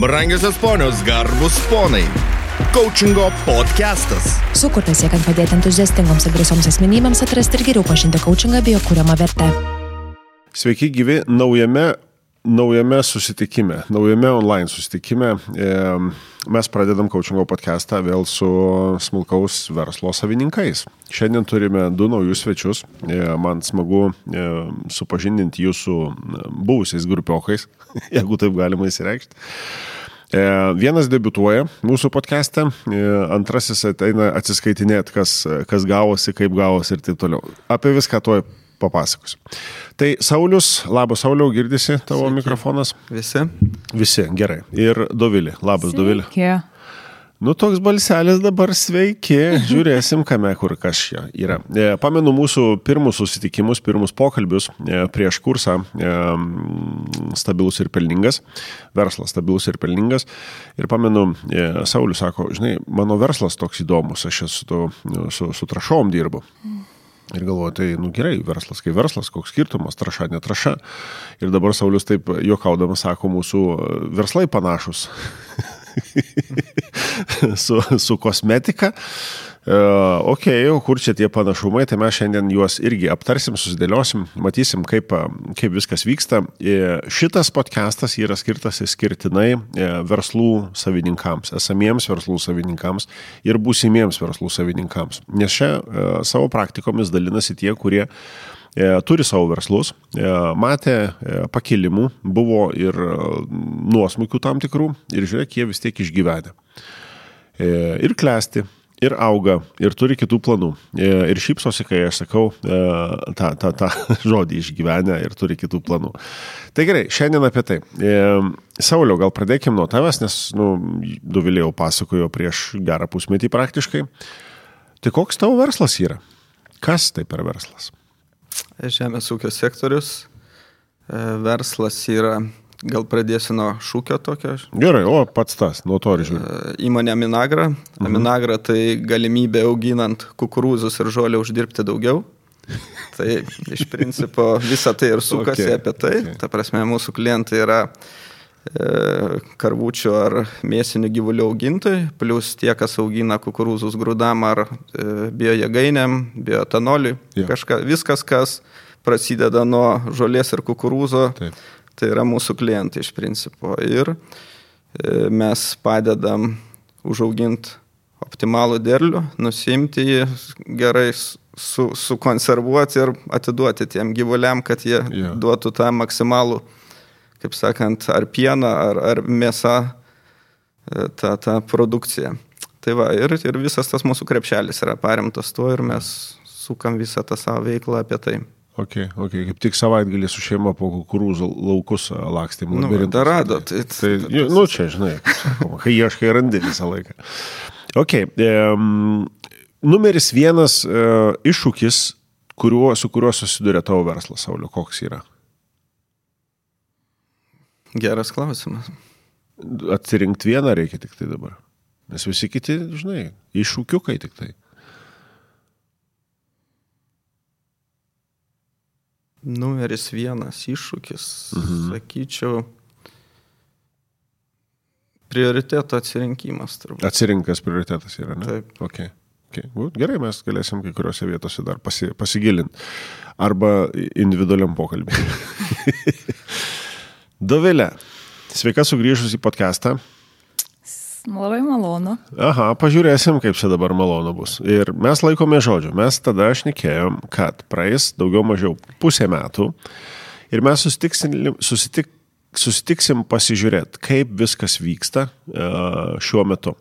Brangiosios ponios, garbus ponai. Coachingo podcastas. Sukurtas siekiant padėti entuziastingoms ir drąsioms asmenybėms atrasti ir geriau pažinti coachingą bei jo kūriamą vertę. Sveiki gyvi naujame, naujame susitikime, naujame online susitikime. E, mes pradedam coachingo podcastą vėl su smulkaus verslo savininkais. Šiandien turime du naujus svečius. E, man smagu e, supažindinti jų su buvusiais grupiokais, jeigu taip galima įsireikšti. E, vienas debituoja mūsų podcast'e, e, antrasis ateina atsiskaitinėti, kas, kas gavosi, kaip gavosi ir taip toliau. Apie viską tuoj papasakosiu. Tai Saulis, labas Sauliau, girdisi tavo Sveiki. mikrofonas? Visi. Visi, gerai. Ir Dovilė, labas Sveiki. Dovilė. Sveiki. Nu, toks balselis dabar sveiki, žiūrėsim, kame kur kas čia yra. E, pamenu mūsų pirmus susitikimus, pirmus pokalbius e, prieš kursą e, stabilus ir pelningas, verslas stabilus ir pelningas. Ir pamenu, Saulis sako, žinai, mano verslas toks įdomus, aš esu su, su, su trašom dirbu. Ir galvoju, tai, nu gerai, verslas kaip verslas, koks skirtumas, traša, netraša. Ir dabar Saulis taip juokaudamas sako, mūsų verslai panašus. su, su kosmetika. Uh, ok, kur čia tie panašumai, tai mes šiandien juos irgi aptarsim, susidėliosim, matysim, kaip, kaip viskas vyksta. Uh, šitas podcastas yra skirtas skirtinai uh, verslų savininkams, esamiems verslų savininkams ir būsimiems verslų savininkams. Nes čia savo praktikomis dalinasi tie, kurie E, turi savo verslus, e, matė e, pakilimų, buvo ir nuosmukių tam tikrų ir žiūrėk, jie vis tiek išgyvenė. Ir klesti, ir auga, ir turi kitų planų. Ir šypsosi, kai aš sakau tą, tą, tą žodį išgyvenę ir turi kitų planų. Tai gerai, šiandien apie tai. Sauliau, gal pradėkim nuo tavęs, nes, nu, Duvilėjau pasakojo prieš gerą pusmetį praktiškai. Tai koks tavo verslas yra? Kas tai per verslas? Žemės ūkio sektorius, e, verslas yra, gal pradėsiu nuo šūkio tokio. Gerai, o pats tas, nuo to ir žiūriu. E, įmonė Aminagra. Mhm. Aminagra tai galimybė auginant kukurūzus ir žolę uždirbti daugiau. Tai iš principo visą tai ir sukasi okay. apie tai. Okay. Ta prasme, mūsų klientai yra E, karvučių ar mėsinių gyvulių augintojai, plus tie, kas augina kukurūzus grūdam ar e, biojėgainiam, bioetanoliui, ja. kažka, viskas, kas prasideda nuo žolės ir kukurūzo, Taip. Tai yra mūsų klientai iš principo. Ir e, mes padedam užauginti optimalų derlių, nusimti jį gerai su, sukonservuoti ir atiduoti tiem gyvuliam, kad jie ja. duotų tą maksimalų kaip sakant, ar pieną, ar, ar mėsą, e, tą, tą produkciją. Tai va, ir, ir visas tas mūsų krepšelis yra paremtas tuo ir mes sukam visą tą savo veiklą apie tai. Ok, ok, kaip tik savaitgalį su šeima po kukurūzų laukus lakstėm. Nu, dar rado, tai... tai, tai nu, čia, žinai, kai ieškai randi visą laiką. Ok, e, numeris vienas e, iššūkis, kuriuo, su kuriuo susiduria tavo verslas, Saulio, koks yra? Geras klausimas. Atsirinkti vieną reikia tik tai dabar. Nes visi kiti, žinai, iššūkiukai tik tai. Numeris vienas iššūkis, mhm. sakyčiau, prioriteto atsirinkimas. Turbūt. Atsirinkas prioritetas yra, ne? Taip. Okay. Okay. Gerai, mes galėsim kai kuriuose vietose dar pasi, pasigilinti. Arba individualiam pokalbį. Dovilė, sveika sugrįžus į podcastą. Labai malonu. Aha, pažiūrėsim, kaip čia dabar malonu bus. Ir mes laikome žodžiu. Mes tada šnekėjom, kad praeis daugiau mažiau pusę metų ir mes susitiksim, susitik, susitiksim pasižiūrėti, kaip viskas vyksta uh, šiuo metu.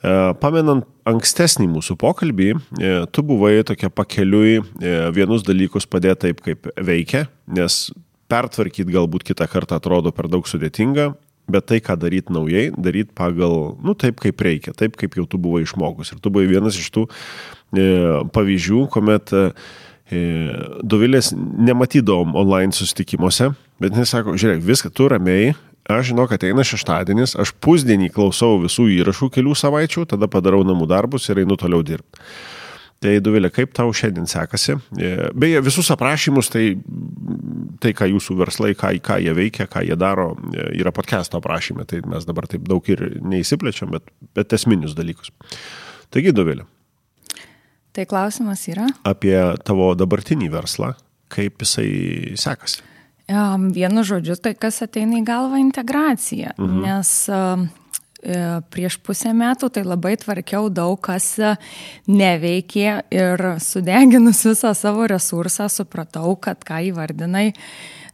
Uh, pamenant ankstesnį mūsų pokalbį, uh, tu buvai tokia pakeliui vienus dalykus padėti taip, kaip veikia, nes pertvarkyti galbūt kitą kartą atrodo per daug sudėtinga, bet tai, ką daryti naujai, daryti pagal, nu, taip kaip reikia, taip kaip jau tu buvai išmokus. Ir tu buvai vienas iš tų e, pavyzdžių, kuomet e, Dovilės nematydom online susitikimuose, bet jis sako, žiūrėk, viską tu ramiai, aš žinau, kad eina šeštadienis, aš pusdienį klausau visų įrašų kelių savaičių, tada padarau namų darbus ir einu toliau dirbti. Tai Duvilė, kaip tau šiandien sekasi? E, beje, visus aprašymus, tai, tai ką jūsų verslai, ką, ką jie veikia, ką jie daro, e, yra podcast'o aprašymė, tai mes dabar taip daug ir neįsiplečiam, bet, bet esminius dalykus. Taigi, Duvilė. Tai klausimas yra? Apie tavo dabartinį verslą, kaip jisai sekasi. Vienu žodžiu, tai kas ateina į galvą integracija, mhm. nes prieš pusę metų, tai labai tvarkiau daug kas neveikė ir sudeginus visą savo resursą supratau, kad ką įvardinai,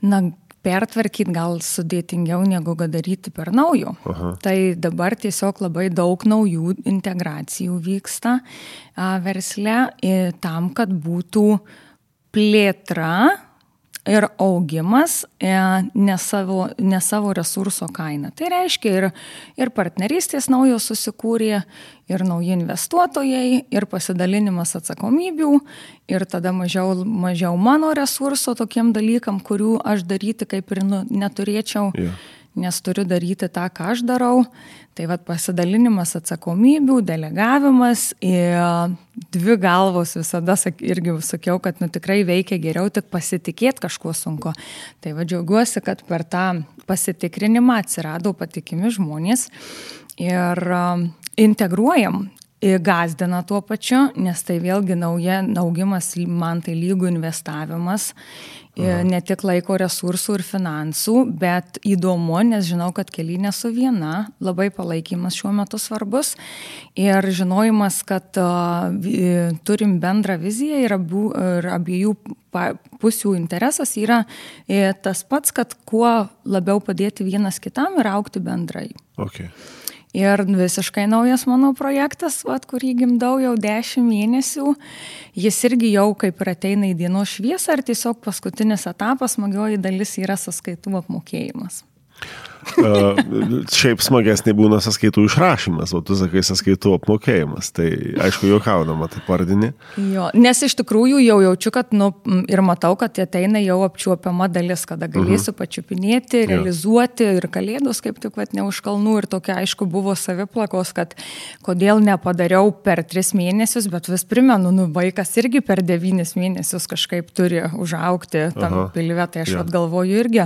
na, pertvarkyti gal sudėtingiau negu daryti per naujo. Aha. Tai dabar tiesiog labai daug naujų integracijų vyksta a, versle tam, kad būtų plėtra ir augimas e, ne savo, ne savo resurso kaina. Tai reiškia ir, ir partnerystės naujos susikūrė, ir nauji investuotojai, ir pasidalinimas atsakomybių, ir tada mažiau, mažiau mano resurso tokiem dalykam, kurių aš daryti kaip ir nu, neturėčiau. Yeah nes turiu daryti tą, ką aš darau. Tai vad pasidalinimas atsakomybių, delegavimas, dvi galvos visada irgi sakiau, kad nu, tikrai veikia geriau, tik pasitikėti kažkuo sunku. Tai vad džiaugiuosi, kad per tą pasitikrinimą atsirado patikimi žmonės ir integruojam gazdina tuo pačiu, nes tai vėlgi nauja, augimas man tai lygų investavimas Aha. ne tik laiko resursų ir finansų, bet įdomu, nes žinau, kad keli nesu viena, labai palaikymas šiuo metu svarbus ir žinojimas, kad uh, turim bendrą viziją ir, abu, ir abiejų pusių interesas yra e, tas pats, kad kuo labiau padėti vienas kitam ir aukti bendrai. Okay. Ir visiškai naujas mano projektas, vat, kurį gimdau jau dešimt mėnesių, jis irgi jau kaip ir ateina į dienos šviesą, ar tiesiog paskutinis etapas, smagioji dalis yra sąskaitų apmokėjimas. Uh, šiaip smagesnė būna sąskaitų išrašymas, o tu sakai sąskaitų apmokėjimas. Tai aišku, juokaudama, tai pardini. Jo, nes iš tikrųjų jau jaučiu, kad nu, ir matau, kad ateina jau apčiuopiama dalis, kada galėsiu mhm. pačiupinėti, realizuoti jo. ir kalėdos kaip tik vat, ne už kalnų. Ir tokia, aišku, buvo saviplakos, kad kodėl nepadariau per tris mėnesius, bet vis primenu, nu, vaikas irgi per devynis mėnesius kažkaip turi užaukti tam pilve. Tai aš ja. galvoju irgi,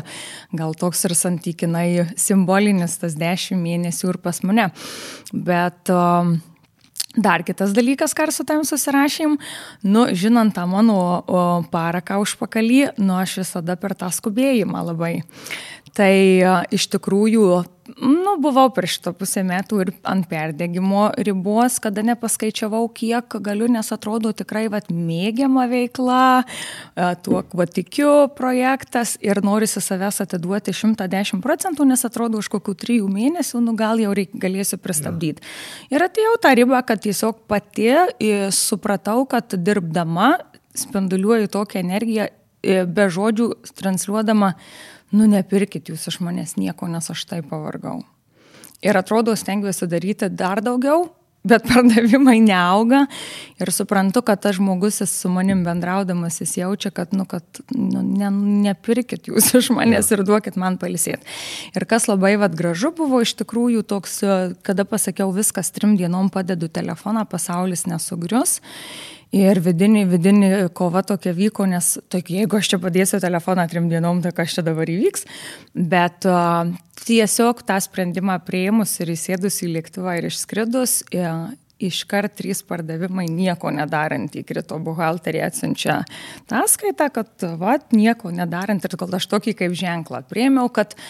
gal toks ir santykinai simbolinis tas dešimt mėnesių ir pas mane. Bet um, Dar kitas dalykas, ką su tam susirašym, nu, žinant tą mano o, paraką užpakalį, nu, aš visada per tą skubėjimą labai. Tai o, iš tikrųjų nu, buvau prieš šitą pusę metų ir ant perdėgymo ribos, kada nepaskaičiavau, kiek galiu, nes atrodo tikrai vat, mėgiama veikla, e, tuo kuo tikiu projektas ir norisi savęs atiduoti 110 procentų, nes atrodo už kokių trijų mėnesių, nu gal jau reik, galėsiu pristabdyti. Ja. Ir atėjau tą ribą, kad tiesiog pati e, supratau, kad dirbdama spinduliuoju tokią energiją, e, be žodžių transliuodama nu nepirkit jūs iš manęs nieko, nes aš taip pavargau. Ir atrodo, stengiuosi daryti dar daugiau, bet pardavimai neauga ir suprantu, kad tas žmogus su manim bendraudamas jis jaučia, kad, nu, kad nu, ne, nepirkit jūs iš manęs ir duokit man palisėti. Ir kas labai vad gražu buvo iš tikrųjų toks, kada pasakiau viskas trim dienom padedu telefoną, pasaulis nesugrius. Ir vidinį, vidinį kova tokia vyko, nes tokia, jeigu aš čia padėsiu telefoną trim dienom, tai kas čia dabar įvyks. Bet uh, tiesiog tą sprendimą prieimus ir įsėdus į lėktuvą ir išskridus, uh, iškart trys pardavimai nieko nedarant įkrito buhalterį atsiunčia tą skaitą, kad va, nieko nedarant ir gal aš tokį kaip ženklą priemiau, kad uh,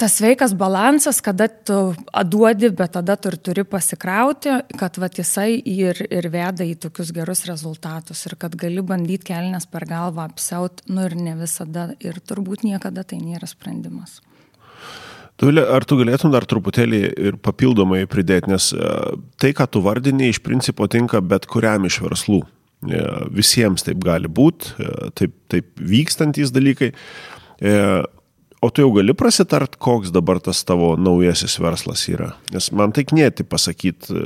tas sveikas balansas, kada tu duodi, bet tada tu ir turi pasikrauti, kad va, jisai ir, ir veda į tokius gerus rezultatus ir kad gali bandyti kelnes per galvą apsiaut, nu ir ne visada ir turbūt niekada tai nėra sprendimas. Ar tu galėtum dar truputėlį ir papildomai pridėti, nes tai, ką tu vardini, iš principo tinka bet kuriam iš verslų. Visiems taip gali būti, taip, taip vykstantys dalykai. O tu jau gali prasitart, koks dabar tas tavo naujasis verslas yra? Nes man tai knėti pasakyti,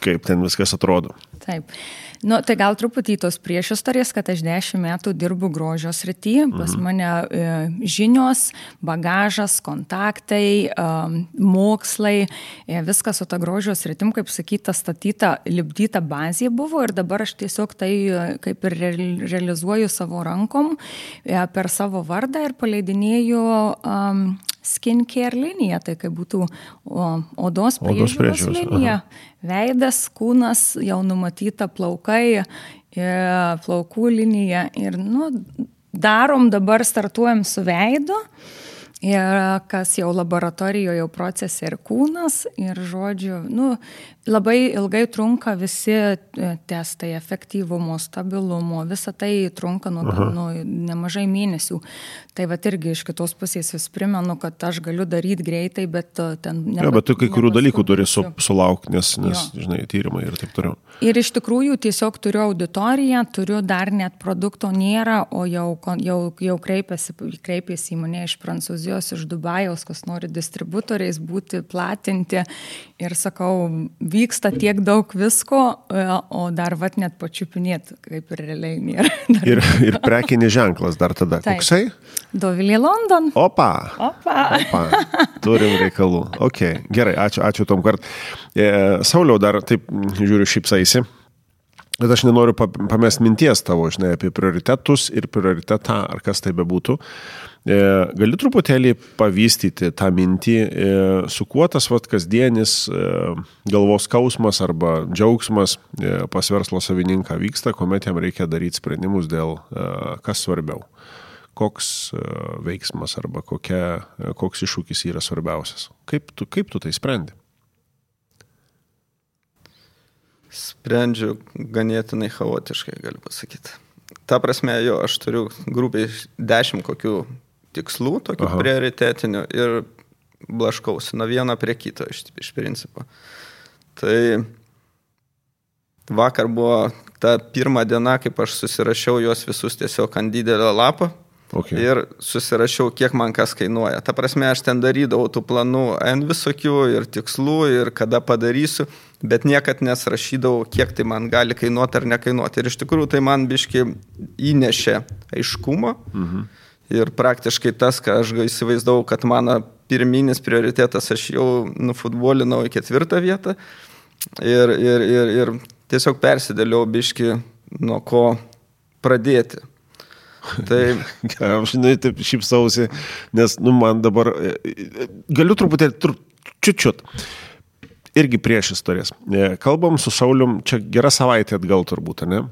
kaip ten viskas atrodo. Taip. Nu, tai gal truputį tos priešistorės, kad aš dešimt metų dirbu grožio srity, pas mhm. mane e, žinios, bagažas, kontaktai, e, mokslai, e, viskas su ta grožio sritim, kaip sakyta, statyta, lipdyta bazė buvo ir dabar aš tiesiog tai e, kaip ir realizuoju savo rankom e, per savo vardą ir paleidinėju um, skincare linija, tai kaip būtų o, odos priežiūros linija. Aha. Veidas, kūnas, jau numatyta plaukai, e, plaukų linija. Ir nu, darom dabar, startuojam su veidu. Ir kas jau laboratorijoje jau procese ir kūnas, ir žodžiu, nu, labai ilgai trunka visi e, testai, efektyvumo, stabilumo, visa tai trunka nuo, nuo nemažai mėnesių. Tai va irgi iš kitos pusės vis primenu, kad aš galiu daryti greitai, bet e, ten... Ne, ja, bet tu kai kurių dalykų turi su, sulaukti, nes, nes jo. žinai, tyrimai ir taip toliau. Ir iš tikrųjų tiesiog turiu auditoriją, turiu dar net produkto nėra, o jau, jau, jau kreipėsi, kreipėsi į mane iš Prancūzijos, iš Dubajaus, kas nori distributoriais būti, platinti. Ir sakau, vyksta tiek daug visko, e, o dar vat net pačiupinėti, kaip ir realiai nėra. Dar ir, ir prekinis ženklas dar tada. Taip. Koksai? Dovilė London. Opa. Opa. Opa. Turim reikalų. Ok, gerai, ačiū, ačiū tom kart. E, Sauliau dar taip žiūriu šypsaisi. Bet aš nenoriu pamest minties tavo, žinai, apie prioritetus ir prioritetą, ar kas tai bebūtų. E, gali truputėlį pavystyti tą mintį, e, su kuo tas vat, kasdienis e, galvos skausmas arba džiaugsmas pas verslo savininką vyksta, kuomet jam reikia daryti sprendimus dėl kas svarbiau. Koks veiksmas arba kokia, koks iššūkis yra svarbiausias. Kaip tu, kaip tu tai sprendi? Sprendžiu ganėtinai chaotiškai, galiu pasakyti. Ta prasme, jo, aš turiu grubiai dešimt kokių tikslų, tokių Aha. prioritetinių ir blaškausi nuo vieno prie kito iš, iš principo. Tai vakar buvo ta pirma diena, kaip aš susirašiau juos visus tiesiog ant didelio lapo. Okay. Ir susirašiau, kiek man kas kainuoja. Ta prasme, aš ten darydavau tų planų N visokių ir tikslų ir kada padarysiu, bet niekad nesrašydavau, kiek tai man gali kainuoti ar nekainuoti. Ir iš tikrųjų tai man biški įnešė aiškumo. Mhm Ir praktiškai tas, ką aš įsivaizdavau, kad mano pirminis prioritetas, aš jau nufutbolinau į ketvirtą vietą. Ir, ir, ir, ir tiesiog persidėliau biški, nuo ko pradėti. Tai... Aš žinai, taip šypsausi, nes, nu, man dabar, e, e, galiu truputėlį, tru, čiučiut, irgi prieš istorijas. E, kalbam su Saulium, čia gera savaitė atgal turbūt, ne?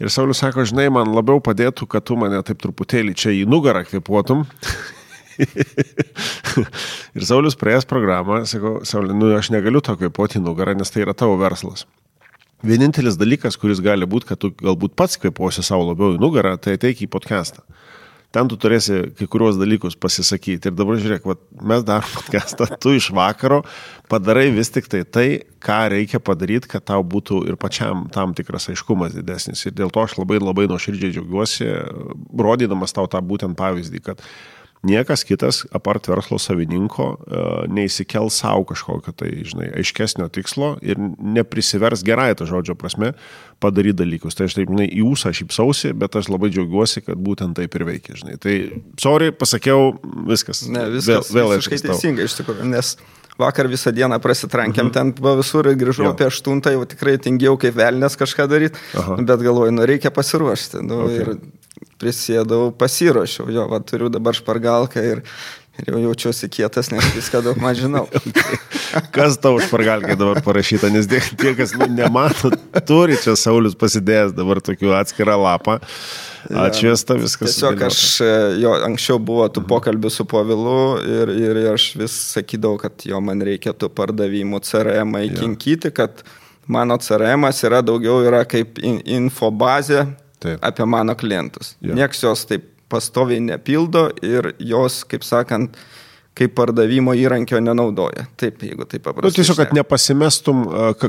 Ir Saulis sako, žinai, man labiau padėtų, kad tu mane taip truputėlį čia į nugarą kvepuotum. ir Saulis praėjęs programą, sako, Saulis, nu aš negaliu to kvepuoti į nugarą, nes tai yra tavo verslas. Vienintelis dalykas, kuris gali būti, kad tu galbūt pats kvepuosi savo labiau į nugarą, tai ateik į podcastą ten tu turėsi kai kuriuos dalykus pasisakyti. Ir dabar žiūrėk, vat, mes darom podcastą, tu iš vakaro padarai vis tik tai tai, ką reikia padaryti, kad tau būtų ir pačiam tam tikras aiškumas didesnis. Ir dėl to aš labai labai nuoširdžiai džiaugiuosi, rodydamas tau tą būtent pavyzdį, kad niekas kitas, apart verslo savininko, e, neįsikel savo kažkokio tai, žinai, aiškesnio tikslo ir neprisivers gerai tą žodžio prasme padaryti dalykus. Tai aš taip, žinai, į jūsą šypsausi, bet aš labai džiaugiuosi, kad būtent taip ir veikia, žinai. Tai, sorry, pasakiau, viskas. Ne, viskas. Vėl, vėl visiškai teisingai, iš tikrųjų, nes vakar visą dieną prasitrankėm mhm. ten po visur ir grįžau jo. apie aštuntą, jau tikrai tingiau kaip velnės kažką daryti, bet galvoju, nu reikia pasiruošti. Nu, okay. Ir prisėdau, pasiruošiau, jo, va, turiu dabar špargalką ir, ir jau jaučiuosi kietas, nes viską daug man žinau. kas tau špargalkai dabar parašyta, nes tie, tie kas nu, nemato, turi čia Saulis pasidėjęs dabar tokių atskirą lapą. Atšviesta viskas. Tiesiog aš, jo, anksčiau buvo tų pokalbių su Povilu ir, ir aš vis sakydavau, kad jo man reikėtų pardavimų CRM įkinkyti, kad mano CRM yra daugiau yra kaip infobazė Taip. apie mano klientus. Ja. Niekas jos taip pastoviai nepildo ir jos, kaip sakant, kaip pardavimo įrankio nenaudoja. Taip, jeigu taip paprastai. Nu, tiesiog, kad nepasimestum,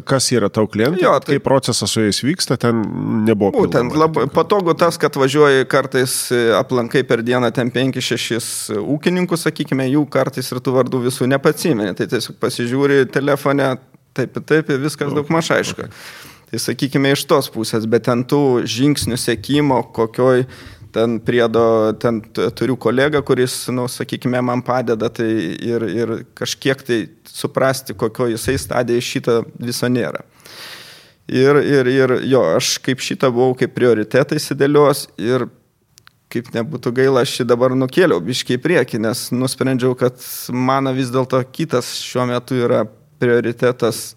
kas yra tau klientai, jo, tai... kai procesas su jais vyksta, ten nebuvo. Būtent labai patogu tas, kad važiuoji kartais e, aplankai per dieną ten 5-6 ūkininkų, sakykime, jų kartais ir tų vardų visų nepatsimeni. Tai tiesiog pasižiūri telefone, taip, taip, viskas okay. daug maž aišku. Okay. Tai sakykime iš tos pusės, bet ten tų žingsnių sėkimo, kokioj ten priedo, ten turiu kolegą, kuris, nu, sakykime, man padeda tai ir, ir kažkiek tai suprasti, kokio jisai stadijai šitą viso nėra. Ir, ir, ir jo, aš kaip šitą buvau kaip prioritetą įsidėlios ir kaip nebūtų gaila, aš šį dabar nukėliau biškiai prieki, nes nusprendžiau, kad mano vis dėlto kitas šiuo metu yra prioritetas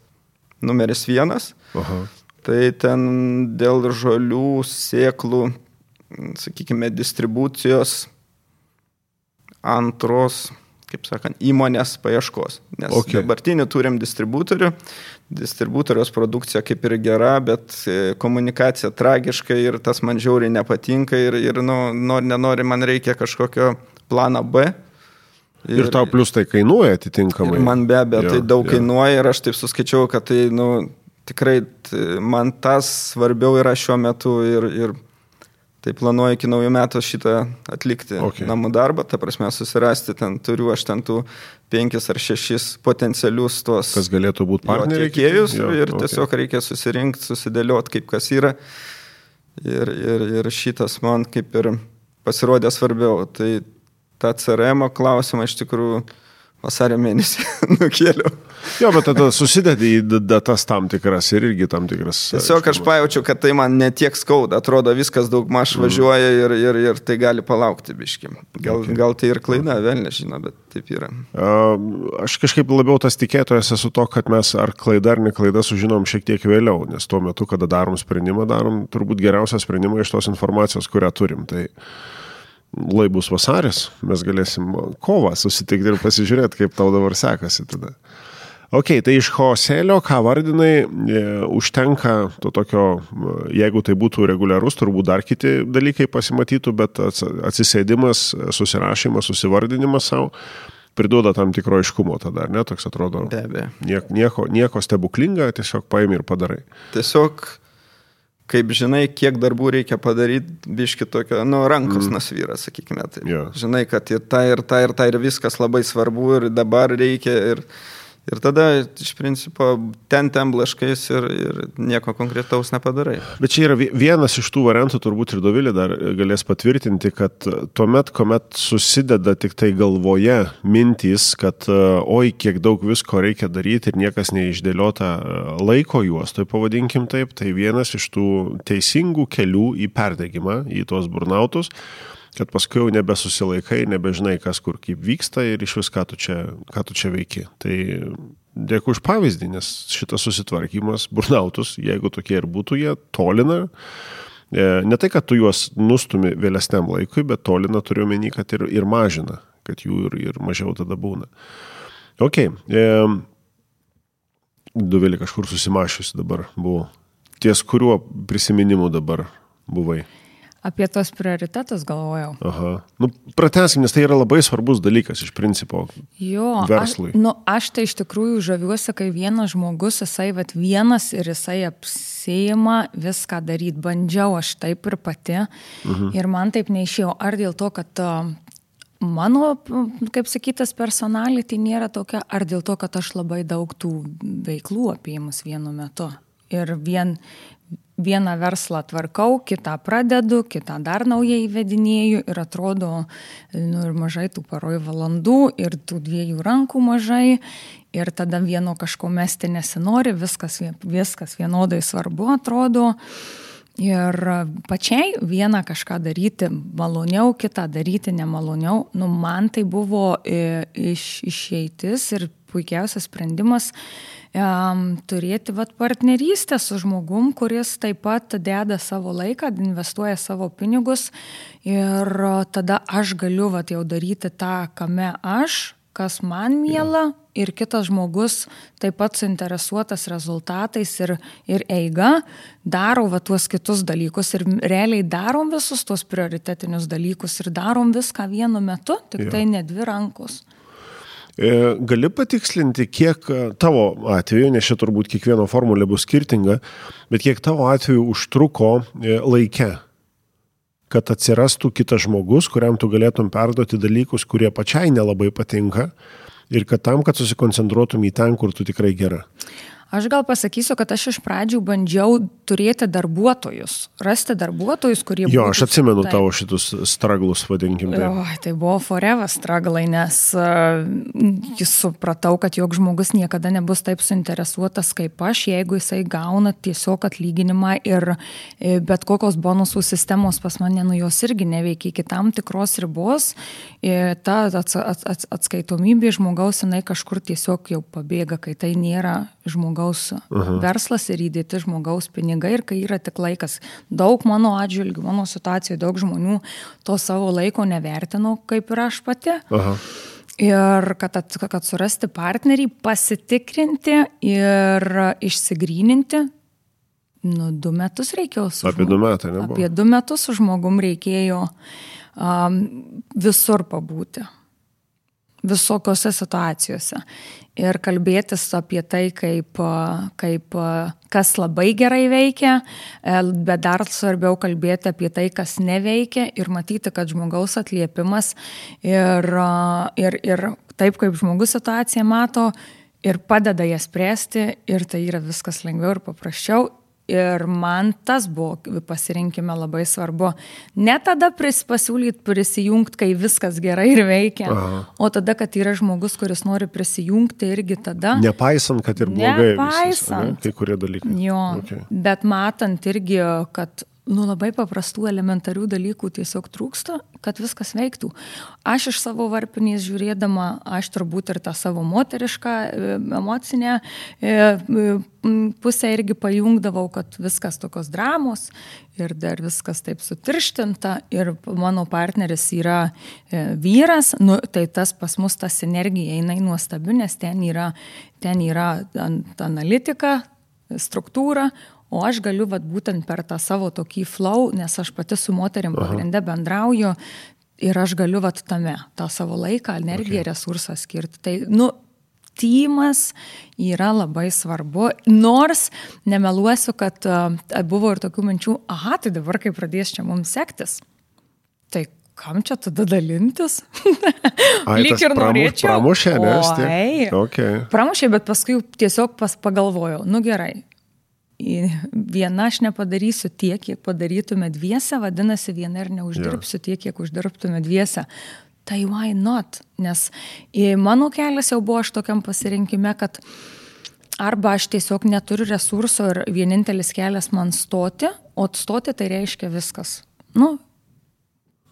numeris vienas. Aha. Tai ten dėl žolių, sėklų, sakykime, distribucijos antros, kaip sakant, įmonės paieškos. Nes okay. dabartinį turim distributorių, distributorios produkcija kaip ir gera, bet e, komunikacija tragiška ir tas man žiauriai nepatinka ir, ir nu, nori, nenori, man reikia kažkokio plano B. Ir, ir tau plus tai kainuoja atitinkamai. Man be abejo, tai daug jo. kainuoja ir aš taip suskaičiau, kad tai, nu, tikrai man tas svarbiau yra šiuo metu ir, ir Tai planuoju iki naujų metų šitą atlikti okay. namų darbą, ta prasme susirasti ten, turiu aš ten tų penkis ar šešis potencialius tuos. Kas galėtų būti partneriai. Tiekėjus jo, ir okay. tiesiog reikia susirinkti, susidėlioti, kaip kas yra. Ir, ir, ir šitas man kaip ir pasirodė svarbiau. Tai tą CRM klausimą iš tikrųjų vasario mėnesį nukėliau. Jo, bet tada susidedi į datas tam tikras ir irgi tam tikras. Tiesiog aš pajaučiu, kad tai man netiek skauda, atrodo viskas daug maž mm. važiuoja ir, ir, ir tai gali palaukti biškim. Gal, okay. gal tai ir klaida, vėl nežinau, bet taip yra. Aš kažkaip labiau tas tikėtojas esu to, kad mes ar klaida ar ne klaida sužinom šiek tiek vėliau, nes tuo metu, kada darom sprendimą, darom turbūt geriausią sprendimą iš tos informacijos, kurią turim. Tai lai bus vasaris, mes galėsim kovą susitikti ir pasižiūrėti, kaip tau dabar sekasi tada. Ok, tai iš chaoselio, ką vardinai, e, užtenka to tokio, jeigu tai būtų reguliarus, turbūt dar kiti dalykai pasimatytų, bet atsisėdimas, susirašymas, susivardinimas savo priduoda tam tikro aiškumo tada, ne, toks atrodo. Be abejo. Nieko, nieko, nieko stebuklinga, tiesiog paimi ir padarai. Tiesiog kaip žinai, kiek darbų reikia padaryti, biški tokio, nu, rankos mm. nasvyra, sakykime. Tai. Yeah. Žinai, kad ir ta, ir ta, ir ta, ir viskas labai svarbu, ir dabar reikia, ir, Ir tada iš principo ten ten blaškais ir, ir nieko konkretaus nepadarai. Bet čia yra vienas iš tų variantų, turbūt ir Dovilė dar galės patvirtinti, kad tuomet, kuomet susideda tik tai galvoje mintys, kad oi, kiek daug visko reikia daryti ir niekas neišdėliota laiko juostoje, pavadinkim taip, tai vienas iš tų teisingų kelių į perdegimą, į tuos burnautus kad paskui jau nebesusilaikai, nebežinai, kas kur kaip vyksta ir iš vis, ką tu čia, ką tu čia veiki. Tai dėkui už pavyzdį, nes šitas susitvarkymas, burnautus, jeigu tokie ir būtų, jie tolina. E, ne tai, kad tu juos nustumi vėlesniam laikui, bet tolina turiu menį, kad ir, ir mažina, kad jų ir, ir mažiau tada būna. Ok. E, Duvelį kažkur susimašiusi dabar buvo. Ties kuriuo prisiminimu dabar buvai? Apie tos prioritetus galvojau. Aha. Nu, pratesim, nes tai yra labai svarbus dalykas iš principo. Jo, verslui. Aš, nu, aš tai iš tikrųjų žaviuosi, kai vienas žmogus, jisai vat, vienas ir jisai apsėjama viską daryti. Bandžiau aš taip ir pati. Mhm. Ir man taip neišėjo. Ar dėl to, kad mano, kaip sakytas, personality nėra tokia, ar dėl to, kad aš labai daug tų veiklų apėmus vienu metu. Ir vien, vieną verslą tvarkau, kitą pradedu, kitą dar naujai įvedinėju ir atrodo, nu ir mažai tų paroj valandų ir tų dviejų rankų mažai ir tada vieno kažko mesti nesinori, viskas, viskas vienodai svarbu atrodo. Ir pačiai vieną kažką daryti maloniau, kitą daryti nemaloniau, nu man tai buvo e, iš, išeitis ir puikiausias sprendimas um, turėti vat, partnerystę su žmogum, kuris taip pat deda savo laiką, investuoja savo pinigus ir tada aš galiu vat, jau daryti tą, kame aš, kas man miela ir kitas žmogus taip pat suinteresuotas rezultatais ir, ir eiga, daro va tuos kitus dalykus ir realiai darom visus tuos prioritetinius dalykus ir darom viską vienu metu, tik ja. tai ne dvi rankos. E, gali patikslinti, kiek e, tavo atveju, nes čia turbūt kiekvieno formulė bus skirtinga, bet kiek tavo atveju užtruko e, laike, kad atsirastų kitas žmogus, kuriam tu galėtum perduoti dalykus, kurie pačiai nelabai patinka ir kad tam, kad susikoncentruotum į ten, kur tu tikrai gera. Aš gal pasakysiu, kad aš iš pradžių bandžiau turėti darbuotojus, rasti darbuotojus, kurie... Jo, aš atsimenu taip. tavo šitus straglus, vadinkim. Tai. O, tai buvo forever straglai, nes uh, supratau, kad jog žmogus niekada nebus taip suinteresuotas kaip aš, jeigu jisai gauna tiesiog atlyginimą ir e, bet kokios bonusų sistemos pas mane, nu jos irgi neveikia iki tam tikros ribos, e, ta ats, ats, ats, atskaitomybė žmogaus, jinai kažkur tiesiog jau pabėga, kai tai nėra žmogaus Aha. verslas ir įdėti žmogaus pinigai ir kai yra tik laikas. Daug mano atžvilgių, mano situacijoje daug žmonių to savo laiko nevertino, kaip ir aš pati. Aha. Ir kad, kad surasti partnerį, pasitikrinti ir išsigryninti, nu, du metus reikėjo su žmogum. Apie du metus, ne? Apie du metus su žmogum reikėjo um, visur pabūti visokiose situacijose. Ir kalbėtis apie tai, kaip, kaip, kas labai gerai veikia, e, bet dar svarbiau kalbėti apie tai, kas neveikia ir matyti, kad žmogaus atliepimas ir, ir, ir taip, kaip žmogus situaciją mato, ir padeda ją spręsti, ir tai yra viskas lengviau ir paprasčiau Ir man tas buvo pasirinkime labai svarbu. Ne tada pasiūlyti prisijungti, kai viskas gerai ir veikia, Aha. o tada, kad yra žmogus, kuris nori prisijungti irgi tada. Nepaisant, kad ir blogai. Nepaisant. Visas, kai kurie dalykai. Jo. Okay. Bet matant irgi, kad nu, labai paprastų elementarių dalykų tiesiog trūksta, kad viskas veiktų. Aš iš savo varpinės žiūrėdama, aš turbūt ir tą savo moterišką e, emocinę e, e, pusę irgi pajungdavau, kad viskas tokios dramos ir dar viskas taip sutirštinta ir mano partneris yra vyras, nu, tai tas pas mus ta sinergija eina į nuostabi, nes ten yra, ten yra analitika, struktūra, O aš galiu vat, būtent per tą savo tokį flow, nes aš pati su moterim pagrindę bendrauju ir aš galiu vat tame tą savo laiką, energiją, okay. resursą skirti. Tai, nu, tymas yra labai svarbu, nors nemeluosiu, kad uh, buvo ir tokių minčių, aha, tai dabar kai pradės čia mums sektis, tai kam čia tada dalintis? Ai, Lyg ir norėčiau. Pramušė, nes tai. Okay. Pramušė, bet paskui tiesiog pas pagalvojau, nu gerai, viena aš nepadarysiu tiek, kiek padarytume dviese, vadinasi, viena ir neuždirbsiu tiek, kiek uždirbtume dviese. Tai why not? Nes mano kelias jau buvo aš tokiam pasirinkime, kad arba aš tiesiog neturiu resurso ir vienintelis kelias man stoti, o stoti tai reiškia viskas. Nu,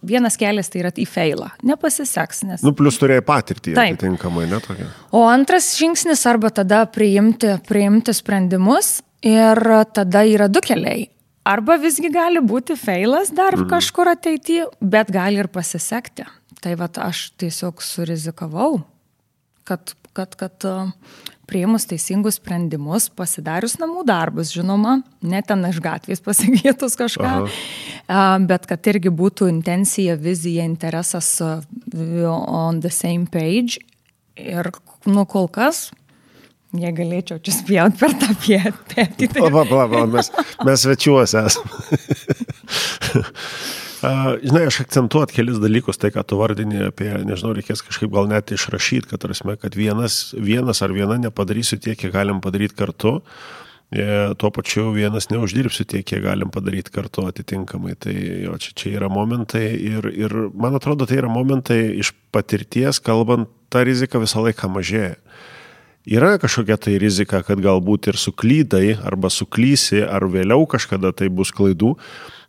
vienas kelias tai yra į feilą. Nepasiseks, nes. Nu, plus turėjai patirtį atitinkamai, netokia. O antras žingsnis arba tada priimti, priimti sprendimus Ir tada yra du keliai. Arba visgi gali būti feilas dar mhm. kažkur ateityje, bet gali ir pasisekti. Tai vad aš tiesiog surizikavau, kad, kad, kad prieimus teisingus sprendimus, pasidarius namų darbus, žinoma, ne ten iš gatvės pasigėtus kažką, Aha. bet kad irgi būtų intencija, vizija, interesas on the same page. Ir, nu, kol kas Jei galėčiau čia spjauti per tą. Tai... Pala, pala, pala, mes, mes svečiuose esame. Žinai, aš akcentuot kelis dalykus, tai ką tu vardini apie, nežinau, reikės kažkaip gal net išrašyti, kad, tarsi, kad vienas, vienas ar viena nepadarysiu tiek, kiek galim padaryti kartu, e, tuo pačiu vienas neuždirbsiu tiek, kiek galim padaryti kartu atitinkamai. Tai jo, čia, čia yra momentai ir, ir man atrodo, tai yra momentai iš patirties, kalbant, ta rizika visą laiką mažėja yra kažkokia tai rizika, kad galbūt ir suklydai arba suklysi, ar vėliau kažkada tai bus klaidų,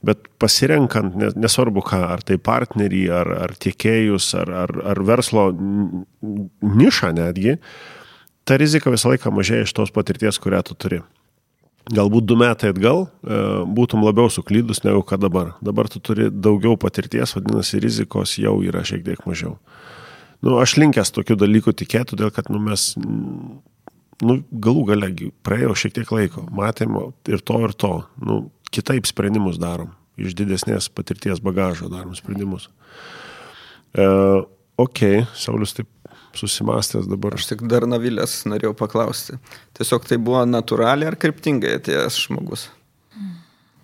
bet pasirenkant, nesvarbu ką, ar tai partnerį, ar, ar tiekėjus, ar, ar, ar verslo nišą netgi, ta rizika visą laiką mažėja iš tos patirties, kurią tu turi. Galbūt du metai atgal e, būtum labiau suklydus negu kad dabar. Dabar tu turi daugiau patirties, vadinasi, rizikos jau yra šiek tiek mažiau nu, aš linkęs tokių dalykų tikėti, todėl kad nu, mes nu, galų gale praėjo šiek tiek laiko, matėm ir to, ir to. Nu, kitaip sprendimus darom, iš didesnės patirties bagažo darom sprendimus. E, ok, Saulis taip susimastęs dabar. Aš tik dar Navilės norėjau paklausti. Tiesiog tai buvo natūraliai ar kryptingai atėjęs žmogus,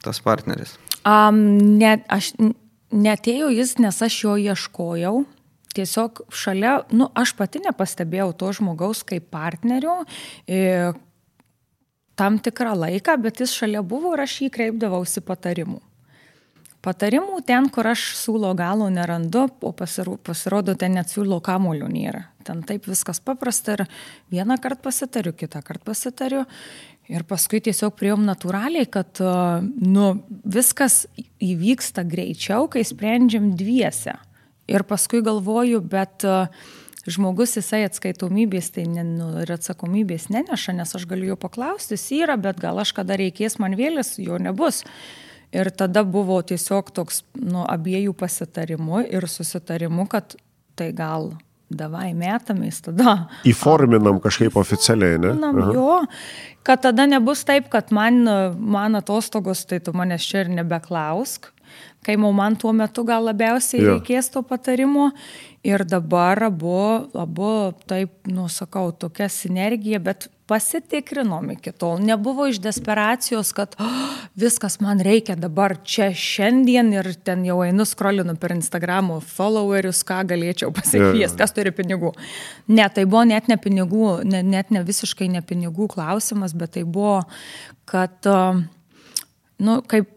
tas partneris? Um, net, aš netėjau jis, nes aš jo ieškojau. Tiesiog šalia, nu, aš pati nepastebėjau to žmogaus kaip partnerio e, tam tikrą laiką, bet jis šalia buvo ir aš jį kreipdavausi patarimų. Patarimų ten, kur aš siūlo galo nerandu, o pasirodo, ten net siūlo kamulio nėra. Ten taip viskas paprasta ir vieną kartą pasitariu, kitą kartą pasitariu. Ir paskui tiesiog prieom natūraliai, kad nu, viskas įvyksta greičiau, kai sprendžiam dviese. Ir paskui galvoju, bet žmogus jisai atskaitomybės tai ne, nu, ir atsakomybės neneša, nes aš galiu jo paklausti, jis yra, bet gal aš kada reikės man vėlės, jo nebus. Ir tada buvo tiesiog toks nu, abiejų pasitarimu ir susitarimu, kad tai gal davai metamės tada. Įforminam kažkaip oficialiai, ne? Na, jo, kad tada nebus taip, kad man, man atostogos, tai tu manęs čia ir nebeklausk, kai man tuo metu gal labiausiai jo. reikės to patarimo. Ir dabar abu, abu taip, nusakau, tokia sinergija, bet pasitikrinom iki tol. Nebuvo iš desperacijos, kad oh, viskas man reikia dabar čia šiandien ir ten jau einu skrolinu per Instagramo followerius, ką galėčiau pasikviesti, kas turi pinigų. Ne, tai buvo net ne pinigų, ne, net ne visiškai ne pinigų klausimas, bet tai buvo, kad, nu, kaip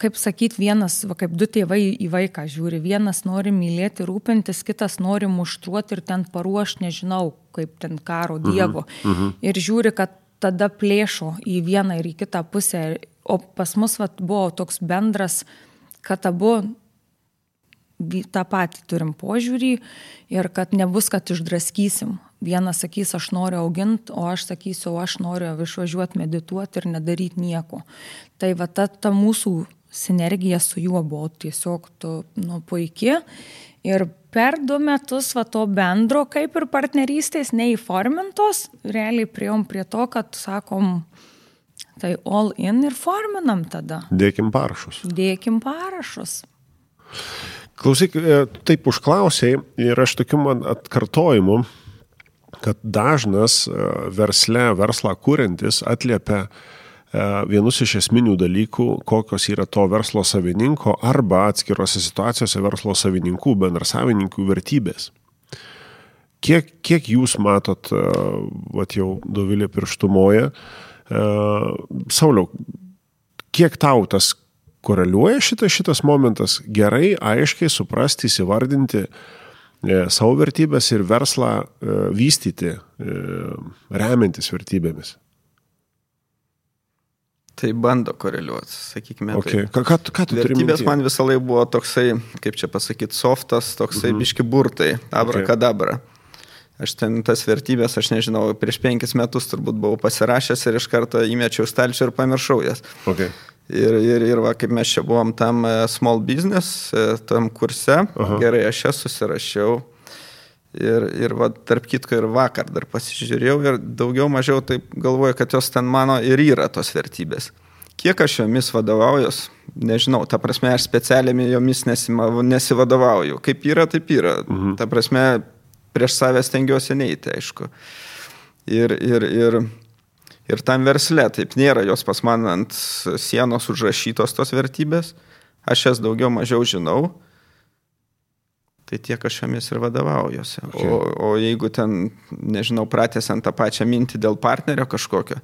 kaip sakyt, vienas, va, kaip du tėvai į vaiką žiūri, vienas nori mylėti, rūpintis, kitas nori muštruoti ir ten paruošti, nežinau, kaip ten karo mhm, dievo. -huh, uh -huh. Ir žiūri, kad tada plėšo į vieną ir į kitą pusę. O pas mus va, buvo toks bendras, kad abu tą patį turim požiūrį ir kad nebus, kad išdraskysim vienas sakys, aš noriu auginti, o aš sakysiu, o aš noriu išvažiuoti medituoti ir nedaryti nieko. Tai va ta, ta mūsų sinergija su juo buvo tiesiog tu, nu, puikia. Ir per du metus va to bendro, kaip ir partnerystės neįformintos, realiai priejom prie to, kad sakom, tai all in ir forminam tada. Dėkim parašus. Dėkim parašus. Klausyk, e, taip užklausiai ir aš tokiu man atkartojimu kad dažnas e, versle, verslą kūrintis atliepia e, vienus iš esminių dalykų, kokios yra to verslo savininko arba atskirose situacijose verslo savininkų, bendrasavininkų vertybės. Kiek, kiek jūs matot, e, va jau Dovilė pirštumoje, Sauliau, kiek tau tas koreliuoja šitas, šitas momentas gerai, aiškiai suprasti, įsivardinti, uh, savo vertybės ir verslą e, vystyti, e, remiantis vertybėmis. Tai bando koreliuoti, sakykime. Okay. Ką, ką, ką tu turi? Vertybės man visą laiką buvo toksai, kaip čia pasakyti, softas, toksai mhm. biški burtai, abrakadabra. Okay. Aš ten tas vertybės, aš nežinau, prieš penkis metus turbūt buvau pasirašęs ir iš karto įmečiau stalčių ir pamiršau jas. Okay. Ir, ir, ir va, kaip mes čia buvom tam e, small business, e, tam kurse, Aha. gerai, aš ją susirašiau. Ir, ir va, tarp kitko ir vakar dar pasižiūrėjau ir daugiau mažiau taip galvoju, kad jos ten mano ir yra tos vertybės. Kiek aš jomis vadovaujos, nežinau, ta prasme, aš specialiai jomis nesima, nesivadovauju. Kaip yra, taip yra. Mhm. Ta prasme, prieš save stengiuosi neiti, aišku. Ir, ir, ir Ir tam versle taip nėra, jos pas man ant sienos užrašytos tos vertybės, aš jas daugiau mažiau žinau, tai tiek aš jomis ir vadovaujuosi. Okay. O, o jeigu ten, nežinau, pratęsiant tą pačią mintį dėl partnerio kažkokio,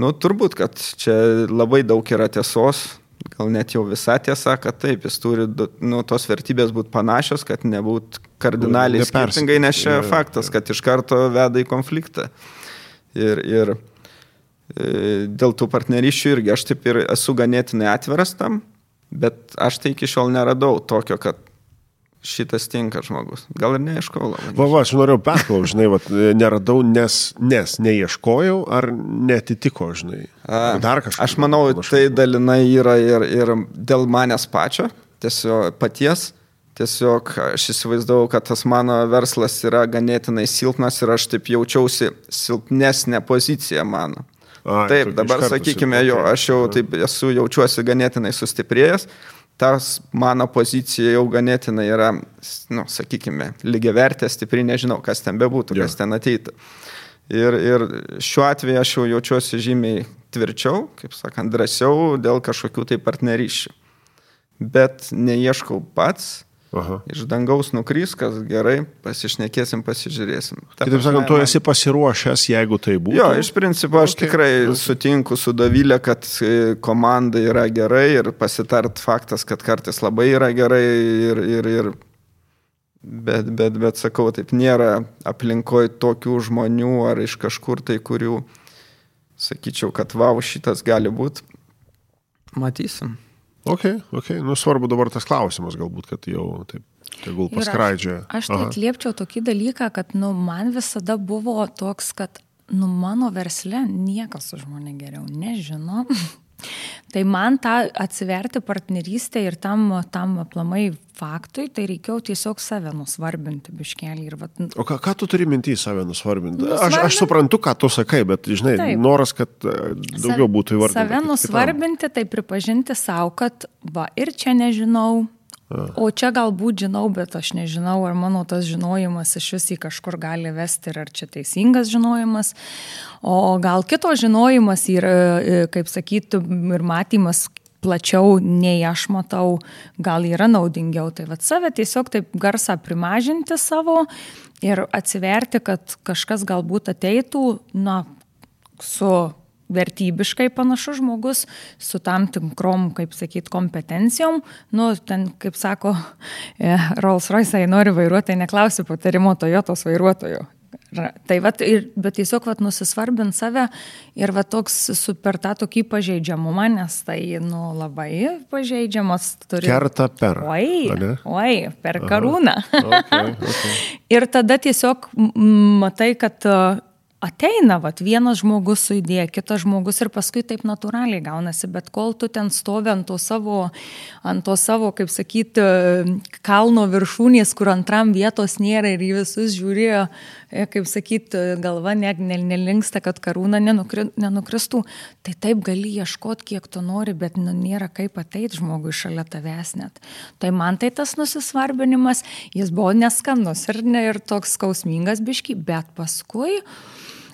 nu turbūt, kad čia labai daug yra tiesos, gal net jau visa tiesa, kad taip, jis turi nu, tos vertybės būti panašios, kad nebūtų kardinaliai skirtingai, nes čia faktas, kad iš karto veda į konfliktą. Ir, ir dėl tų partnerysčių irgi aš taip ir esu ganėtinai atviras tam, bet aš tai iki šiol neradau tokio, kad šitas tinka žmogus. Gal ir neieškojau labai. Va, va, aš norėjau perklausti, žinai, va, neradau, nes, nes neieškojau ar netitiko, žinai. Dar kažkas. Aš manau, tai dalinai yra ir, ir dėl manęs pačio, tiesiog paties. Tiesiog aš įsivaizdavau, kad tas mano verslas yra ganėtinai silpnas ir aš taip jaučiausi silpnesnė pozicija mano. A, taip, dabar sakykime, jo, aš jau taip esu, jaučiuosi ganėtinai sustiprėjęs, tas mano pozicija jau ganėtinai yra, nu, sakykime, lygiavertė, stipri, nežinau, kas ten bebūtų, jo. kas ten ateitų. Ir, ir šiuo atveju aš jau jaučiuosi žymiai tvirčiau, kaip sakant, drąsiau dėl kažkokių tai partnerysčių. Bet neieškau pats, Aha. Iš dangaus nukrys, kas gerai, pasišnekėsim, pasižiūrėsim. Ta Kitaip sakant, tu esi pasiruošęs, jeigu tai būtų. Jo, iš principo aš okay. tikrai sutinku su Davilė, kad e, komanda yra gerai ir pasitart faktas, kad kartais labai yra gerai ir, ir, ir Bet, bet, bet sakau, taip nėra aplinkoje tokių žmonių ar iš kažkur tai, kurių sakyčiau, kad vau, šitas gali būti. Matysim. Ok, ok, nu svarbu dabar tas klausimas, galbūt, kad jau taip tegul paskraidžia. Aš, aš tai atliepčiau tokį dalyką, kad nu, man visada buvo toks, kad nu, mano versle niekas už mane geriau nežino. Tai man tą atsiverti partnerystę ir tam, tam aplamai faktui, tai reikėjo tiesiog save nusvarbinti biškelį. Vat... O ką, ką tu turi mintį save nusvarbinti? Nusvarbinti? Aš, aš suprantu, ką tu sakai, bet, žinai, Taip. noras, kad e, daugiau būtų įvardinta. Save nusvarbinti, tai pripažinti savo, kad va ir čia nežinau, O čia galbūt žinau, bet aš nežinau, ar mano tas žinojimas iš vis į kažkur gali vesti ar čia teisingas žinojimas. O gal kito žinojimas yra, e, kaip sakyti, ir matymas plačiau nei aš matau, gal yra naudingiau. Tai vad save tiesiog taip garsą primažinti savo ir atsiverti, kad kažkas galbūt ateitų, na, su vertybiškai panašus žmogus su tam tikrom, kaip sakyt, kompetencijom. Nu, ten, kaip sako, e, Rolls Royce nori vairuotojai, neklausiu patarimo Toyotos vairuotojų. Tai vat, ir, bet tiesiog vat, nusisvarbint save ir va toks super tą tokį pažeidžiamumą, nes tai nu, labai pažeidžiamas turi. Kerta per. Oi, oi per karūną. Okay, okay. ir tada tiesiog matai, kad ateina, vat, vienas žmogus su idėja, kitas žmogus ir paskui taip natūraliai gaunasi, bet kol tu ten stovi ant to savo, ant to savo kaip sakyti, kalno viršūnės, kur antram vietos nėra ir į visus žiūrėjo, e, kaip sakyti, galva ne, ne, nelinksta, kad karūna nenukri, nenukristų, tai taip gali ieškoti, kiek tu nori, bet nu, nėra kaip ateiti žmogui šalia tavęs net. Tai man tai tas nusisvarbinimas, jis buvo neskanus ir, ne, ir toks skausmingas biški, bet paskui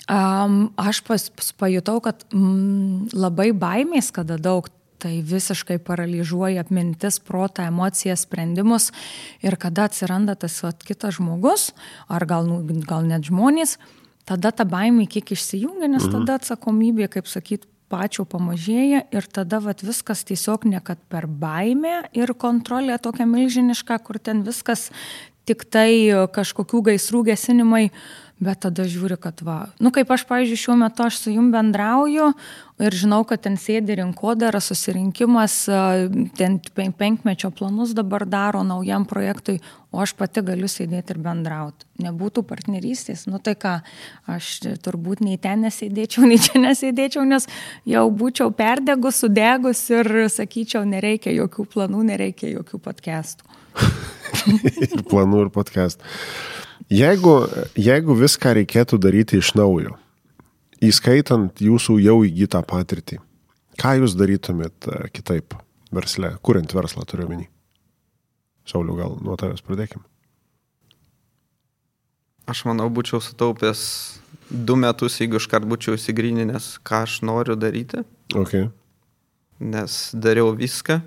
Um, aš pas, pajutau, kad mm, labai baimės, kada daug, tai visiškai paralyžiuoja mintis, protą, emocijas, sprendimus ir kada atsiranda tas vat, kitas žmogus, ar gal, nu, gal net žmonės, tada ta baimė kiek išsijungia, nes mhm. tada atsakomybė, kaip sakyt, pačio pamažėja ir tada vat, viskas tiesiog ne kad per baimę ir kontrolė tokia milžiniška, kur ten viskas tik tai kažkokių gaisrų gesinimai, uh, bet tada žiūri, kad va, nu kaip aš, pavyzdžiui, šiuo metu aš su jum bendrauju ir žinau, kad ten sėdi rinkodara, susirinkimas, ten penkmečio planus dabar daro naujam projektui, o aš pati galiu sėdėti ir bendrauti. Nebūtų partnerystės, nu tai ką, aš turbūt nei ten nesėdėčiau, nei čia nesėdėčiau, nes jau būčiau perdegus, sudegus ir sakyčiau, nereikia jokių planų, nereikia jokių podcastų. ir planų ir podcastų. Jeigu, jeigu viską reikėtų daryti iš naujo, įskaitant jūsų jau įgytą patirtį, ką jūs darytumėt e, kitaip versle, kuriant verslą turiu menį? Sauliu, gal nuo tavęs pradėkim. Aš manau, būčiau sutaupęs du metus, jeigu iškart būčiau įsigryninęs, ką aš noriu daryti. Okay. Nes dariau viską,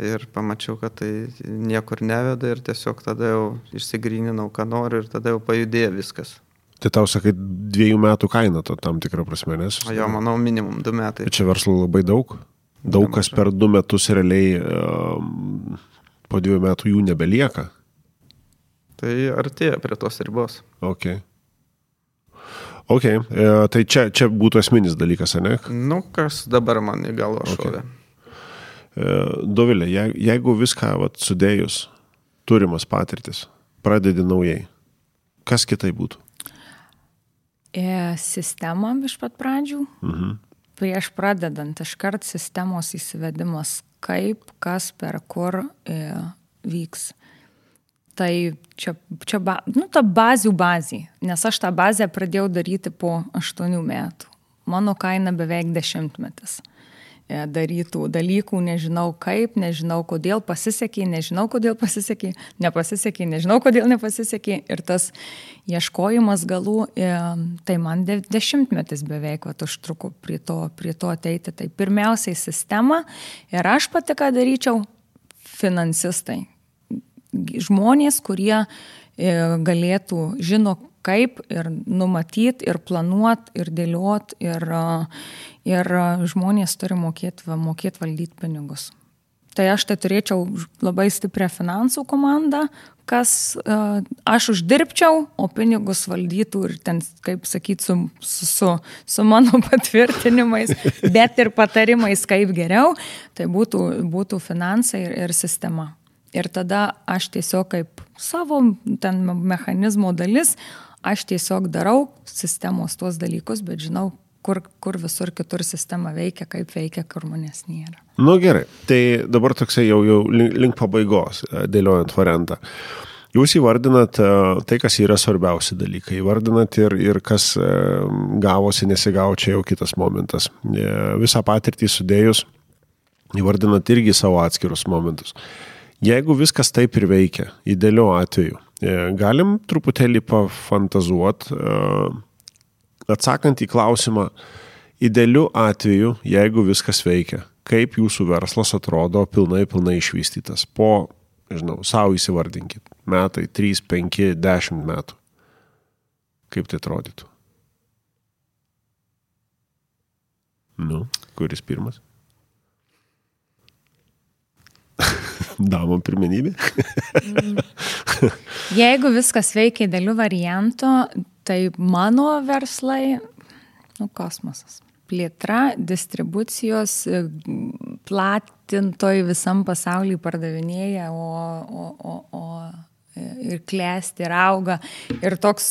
ir pamačiau, kad tai niekur neveda ir tiesiog tada jau išsigryninau, ką noriu ir tada jau pajudėjo viskas. Tai tau sakai dviejų metų kaina to tam tikrą prasme, nes... O jo, manau, minimum du metai. Bet čia verslo labai daug. Daug kas per du metus realiai um, po dviejų metų jų nebelieka. Tai artėja prie tos ribos. Ok. Ok, e, tai čia, čia būtų esminis dalykas, ne? Nu, kas dabar man į galvą šovė. Okay. E, Dovilė, jeigu viską vat, sudėjus, turimas patirtis, pradedi naujai, kas kitai būtų? E, sistema iš pat pradžių. Mhm. Prieš pradedant iškart sistemos įsivedimas, kaip, kas, per kur e, vyks. Tai čia, čia ba, nu, ta bazių bazė, nes aš tą bazę pradėjau daryti po aštuonių metų. Mano kaina beveik dešimtmetis. e, darytų dalykų, nežinau kaip, nežinau kodėl pasisekė, nežinau kodėl pasisekė, nepasisekė, nežinau kodėl nepasisekė. Ir tas ieškojimas galų, e, tai man de, dešimtmetis beveik vat, užtruko prie to, prie to ateiti. Tai pirmiausiai sistema ir aš pati ką daryčiau, finansistai. Žmonės, kurie e, galėtų, žino, kaip ir numatyti, ir planuoti, ir dėlioti, ir, ir žmonės turi mokėti mokėt valdyti pinigus. Tai aš tai turėčiau labai stiprią finansų komandą, kas uh, aš uždirbčiau, o pinigus valdytų ir ten, kaip sakyti, su, su, su, su mano patvirtinimais, bet ir patarimais, kaip geriau, tai būtų, būtų finansai ir, ir sistema. Ir tada aš tiesiog kaip savo ten mechanizmo dalis, aš tiesiog darau sistemos tuos dalykus, bet žinau, kur, kur visur kitur sistema veikia, kaip veikia, kur manęs nėra. Nu gerai, tai dabar toksai jau, jau link, link pabaigos, e, dėliojant variantą. Jūs įvardinat e, tai, kas yra svarbiausi dalykai, įvardinat ir, ir kas e, gavosi, nesigavo, čia jau kitas momentas. Visą patirtį sudėjus, įvardinat irgi savo atskirus momentus. Jeigu viskas taip ir veikia, idealiu atveju, galim truputėlį pafantazuot, atsakant į klausimą, idealiu atveju, jeigu viskas veikia, kaip jūsų verslas atrodo pilnai, pilnai išvystytas po, žinau, savo įsivardinkit, metai, 3, 5, 10 metų. Kaip tai atrodytų? Nu, kuris pirmas? Damom pirmenybė. Jeigu viskas veikia idealiu variantu, tai mano verslai, nu, kosmosas. Plėtra, distribucijos, platintojai visam pasaulyje pardavinėja, o, o, o, o ir klesti, ir auga. Ir toks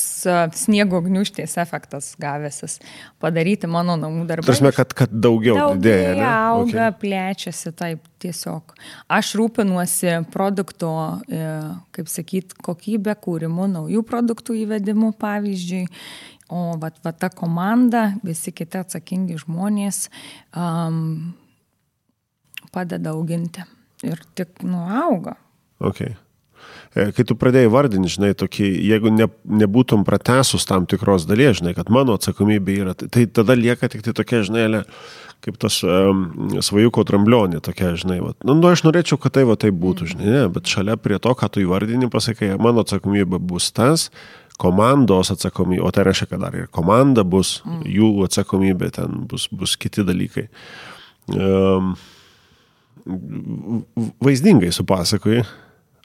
sniego gniuštės efektas gavęsis padaryti mano namų darbą. Tarsi, kad, kad daugiau, daugiau didėja. Ne? Auga, okay. plečiasi, taip tiesiog. Aš rūpinuosi produkto, e, kaip sakyt, kokybę, kūrimu, naujų produktų įvedimu, pavyzdžiui. O vat, vat ta komanda, visi kiti atsakingi žmonės um, padeda auginti. Ir tik nuauga. Okay. E, kai tu pradėjai vardinti, žinai, tokį, jeigu ne, nebūtum pratesus tam tikros dalies, žinai, kad mano atsakomybė yra, tai, tai tada lieka tik tai tokia, žinai, kaip tas um, svajuko tramblionė, tokia, žinai, va. Nu, nu, aš norėčiau, kad tai va tai būtų, žinai, ne, bet šalia prie to, ką tu įvardini, pasakai, mano atsakomybė bus tas, komandos atsakomybė, o tai reiškia, kad dar ir komanda bus, mm. jų atsakomybė, ten bus, bus kiti dalykai. Um, vaizdingai supasakoji,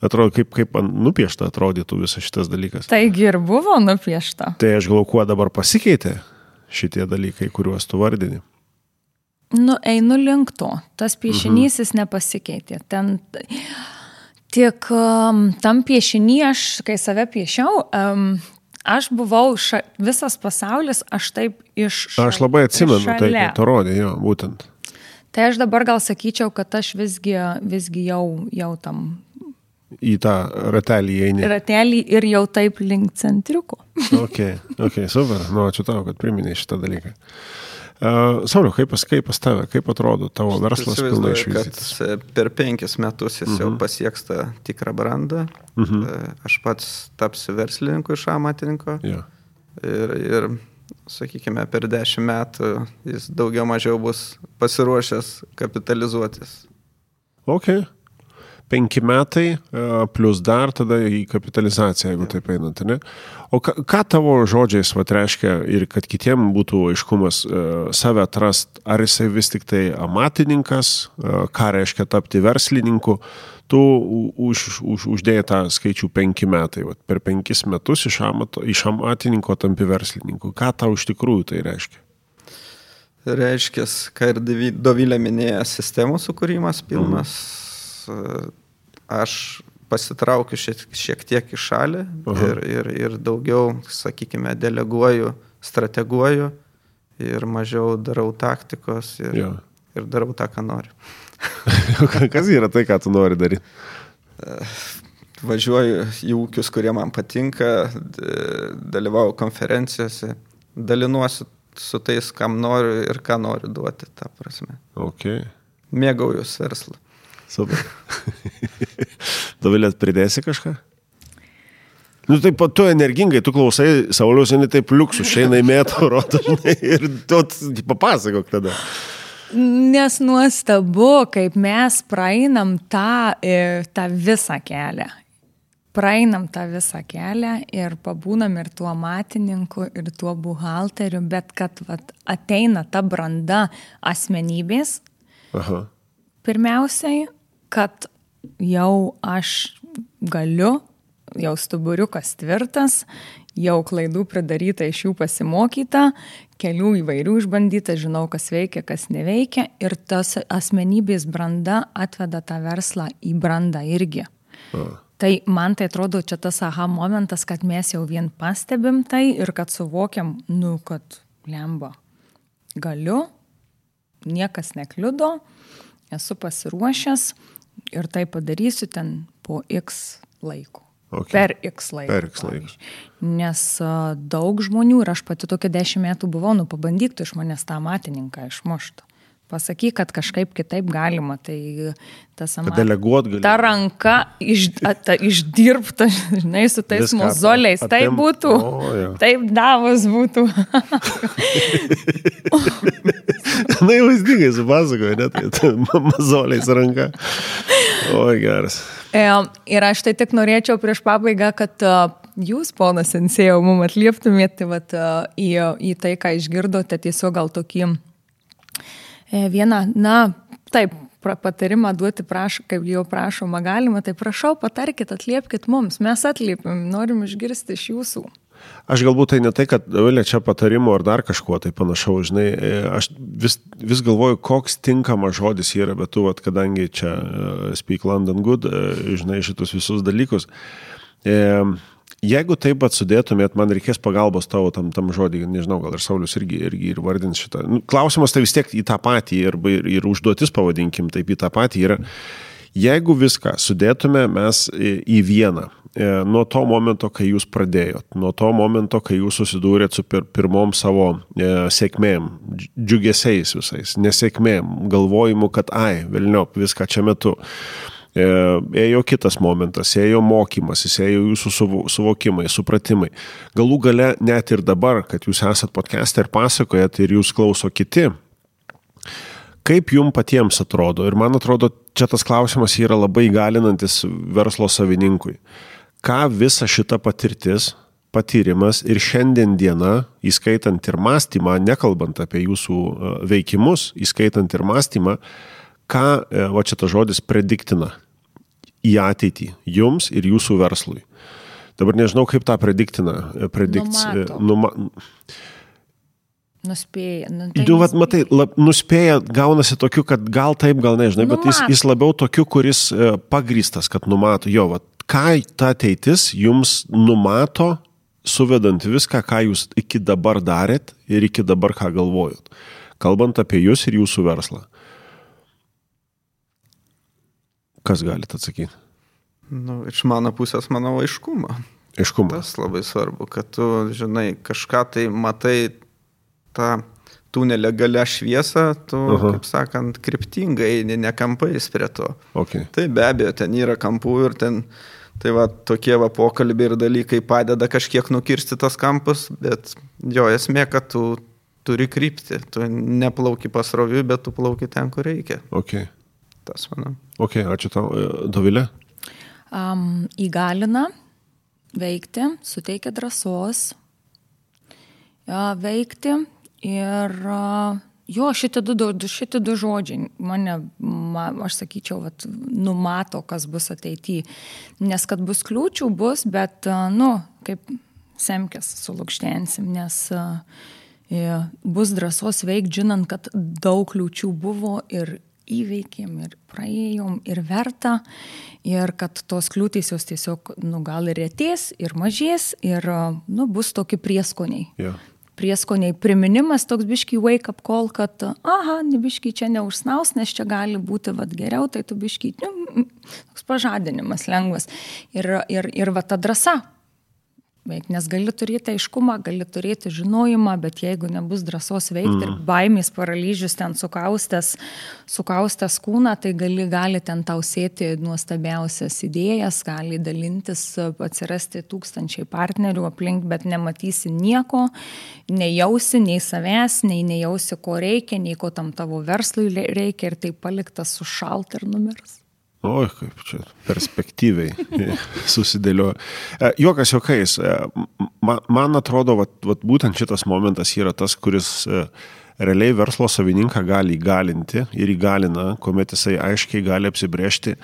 atrodo, kaip, kaip nupiešta atrodytų visas šitas dalykas. Taigi ir buvo nupiešta. Tai aš galvoju, kuo dabar pasikeitė šitie dalykai, kuriuos tu vardini. Nu, einu link to. Tas piešinys mhm. jis nepasikeitė. Ten tik um, tam piešinį aš, kai save piešiau, um, aš buvau, ša, visas pasaulis, aš taip iš... Šal, aš labai atsimenu tai, ką tu rodė, jo, būtent. Tai aš dabar gal sakyčiau, kad aš visgi, visgi jau, jau tam į tą ratelį eini. Ratelį ir jau taip link centriuko. ok, ok, super. Nu, ačiū tau, kad priminėjai šitą dalyką. Uh, Sauliau, kaip pas, kaip pas tave, kaip atrodo tavo verslas pilnai išvystytas? E, per penkis metus jis uh -huh. jau mhm. pasieks tą tikrą brandą. Uh mhm. -huh. Aš pats tapsiu verslininku iš amatininko. Yeah. Ir, ir, sakykime, per dešimt metų jis daugiau mažiau bus pasiruošęs kapitalizuotis. Ok, penki metai, e, plus dar tada į kapitalizaciją, jeigu taip einant. Ne? O ką, ką tavo žodžiais vat, reiškia ir kad kitiem būtų aiškumas e, save atrast, ar jisai vis tik tai amatininkas, e, ką reiškia tapti verslininku, tu už, už, uždėjai tą skaičių penki metai. Vat, per penkis metus iš, amato, iš amatininko tampi verslininku. Ką tau iš tikrųjų tai reiškia? Reiškia, ką ir Dovilė minėjo, sistemų sukūrimas pilnas. Mhm aš pasitraukiu šiek, šiek tiek į šalį Aha. ir, ir, ir daugiau, sakykime, deleguoju, strateguoju ir mažiau darau taktikos ir, ja. ir darau tą, ką noriu. Kas yra tai, ką tu nori daryti? Važiuoju į ūkius, kurie man patinka, dalyvauju konferencijose, dalinuosi su tais, kam noriu ir ką noriu duoti, ta prasme. Okay. Mėgaujus verslą. Super. Davilėt pridėsi kažką? Nu taip, tu energingai, tu klausai, Saulius, jinai taip liuksus, šiandien įmėtų, rodo, žinai, ir tu papasakok tada. Nes nuostabu, kaip mes praeinam tą, e, tą visą kelią. Praeinam tą visą kelią ir pabūnam ir tuo matininku, ir tuo buhalteriu, bet kad vat, ateina ta branda asmenybės, Aha. pirmiausiai, kad jau aš galiu jau stuburiukas tvirtas, jau klaidų pridaryta iš jų pasimokyta, kelių įvairių išbandyta, žinau, kas veikia, kas neveikia ir tas asmenybės branda atveda tą verslą į brandą irgi. A. Tai man tai atrodo čia tas aha momentas, kad mes jau vien pastebim tai ir kad suvokiam, nu, kad lemba. Galiu, niekas nekliudo, esu pasiruošęs ir tai padarysiu ten po X laiko. Okay. Per X laiką. Per X laiką. Nes daug žmonių ir aš pati tokia dešimt metų buvau, nu pabandyk tu iš manęs tą matininką išmušti. Pasakyk, kad kažkaip kitaip galima. Tai tas amat... Deleguot gali. Ta ranka iš, ta, išdirbta, žinai, su tais Viską mozoliais. Atem... Taip būtų. O, ja. Taip davos būtų. Na, jau vaizdingai supasakoju, net tai mozoliais ranka. O, geras. E, ir aš tai tik norėčiau prieš pabaigą, kad jūs, ponas Sensėjau, mum atlieptumėte vat, e, į, į tai, ką išgirdote, tiesiog gal tokį vieną, na, taip, patarimą duoti, prašau, kaip jau prašoma galima, tai prašau, patarkit, atliepkite mums, mes atliepim, norim išgirsti iš jūsų. Aš galbūt tai ne tai, kad Vilė čia patarimo ar dar kažkuo tai panašaus, žinai, e, aš vis, vis galvoju, koks tinkamas žodis yra, bet tu, vat, kadangi čia uh, Speak London Good, žinai, šitus visus dalykus. Uh, Jeigu taip pat sudėtumėt, man reikės pagalbos tavo tam, tam žodį, nežinau, gal ir Saulis irgi, irgi ir vardins šitą. Nu, klausimas tai vis tiek į tą patį ir, ir, ir užduotis, pavadinkim, taip į tą patį yra. Jeigu viską sudėtume mes į vieną, E, nuo to momento, kai jūs pradėjot, nuo to momento, kai jūs susidūrėt su pir pirmom savo e, sėkmėm, džiugesiais visais, nesėkmėm, galvojimu, kad ai, vėlniop, viską čia metu. E, ėjo kitas momentas, ėjo mokymasis, ėjo jūsų suvokimai, supratimai. Galų gale net ir dabar, kad jūs esat podcast'e ir pasakojat ir jūs klauso kiti, kaip jums patiems atrodo, ir man atrodo, čia tas klausimas yra labai galinantis verslo savininkui. Ką visa šita patirtis, patyrimas ir šiandien diena, įskaitant ir mąstymą, nekalbant apie jūsų e, veikimus, įskaitant ir mąstymą, ką, e, va čia tas žodis, prediktina į ateitį jums ir jūsų verslui. Dabar nežinau, kaip tą prediktina. E, Predikts, numa, Nuspėja. Nu, tai tu, vat, matai, lab, nuspėja, gaunasi tokiu, kad gal taip, gal nežinai, bet jis, jis labiau tokiu, kuris e, pagrystas, kad numato, jo, vat, ką ta ateitis jums numato, suvedant viską, ką jūs iki dabar darėt ir iki dabar ką galvojot, kalbant apie jūs ir jūsų verslą. Kas galite atsakyti? Nu, iš mano pusės, manau, aiškumą. Aiškumą. Tas labai svarbu, kad tu, žinai, kažką tai matai tą tunelę gale šviesą, tu, Aha. kaip sakant, kryptingai eini, ne kampais prie to. Okay. Tai be abejo, ten yra kampų ir ten, tai va, tokie va pokalbiai ir dalykai padeda kažkiek nukirsti tas kampus, bet jo esmė, kad tu turi krypti, tu neplauki pasroviui, bet tu plauki ten, kur reikia. Okay. Tas manau. Ok, ačiū tau, e, Dovilė. Um, įgalina veikti, suteikia drąsos ja, veikti Ir jo, šitie du, šitie du žodžiai mane, man, aš sakyčiau, vat, numato, kas bus ateityje. Nes kad bus kliūčių, bus, bet, nu, kaip semkės sulūkštensim, nes bus drąsos veikti, žinant, kad daug kliūčių buvo ir įveikėm ir praėjom ir verta ir kad tos kliūtys jos tiesiog, nu, gal ir rėtės ir mažės ir, nu, bus tokie prieskoniai. Yeah prieskoniai priminimas, toks biški wake up call, kad, aha, biški čia neužsnaus, nes čia gali būti vad geriau, tai tu biški, nu, toks pažadinimas lengvas. Ir, ir, ir va ta drąsa. Veikti, nes gali turėti aiškumą, gali turėti žinojimą, bet jeigu nebus drąsos veikti mm. ir baimės paralyžius ten sukaustęs, sukaustęs kūną, tai gali, gali ten tau sėti nuostabiausias idėjas, gali dalintis, atsirasti tūkstančiai partnerių aplink, bet nematysi nieko, nejausi nei savęs, nei nejausi, ko reikia, nei ko tam tavo verslui reikia ir tai paliktas sušalt ir numirs. Oi, kaip čia perspektyviai susidėliojo. E, juokas juokais, e, man atrodo, vat, vat būtent šitas momentas yra tas, kuris e, realiai verslo savininką gali įgalinti ir įgalina, kuomet jisai aiškiai gali apsibriežti,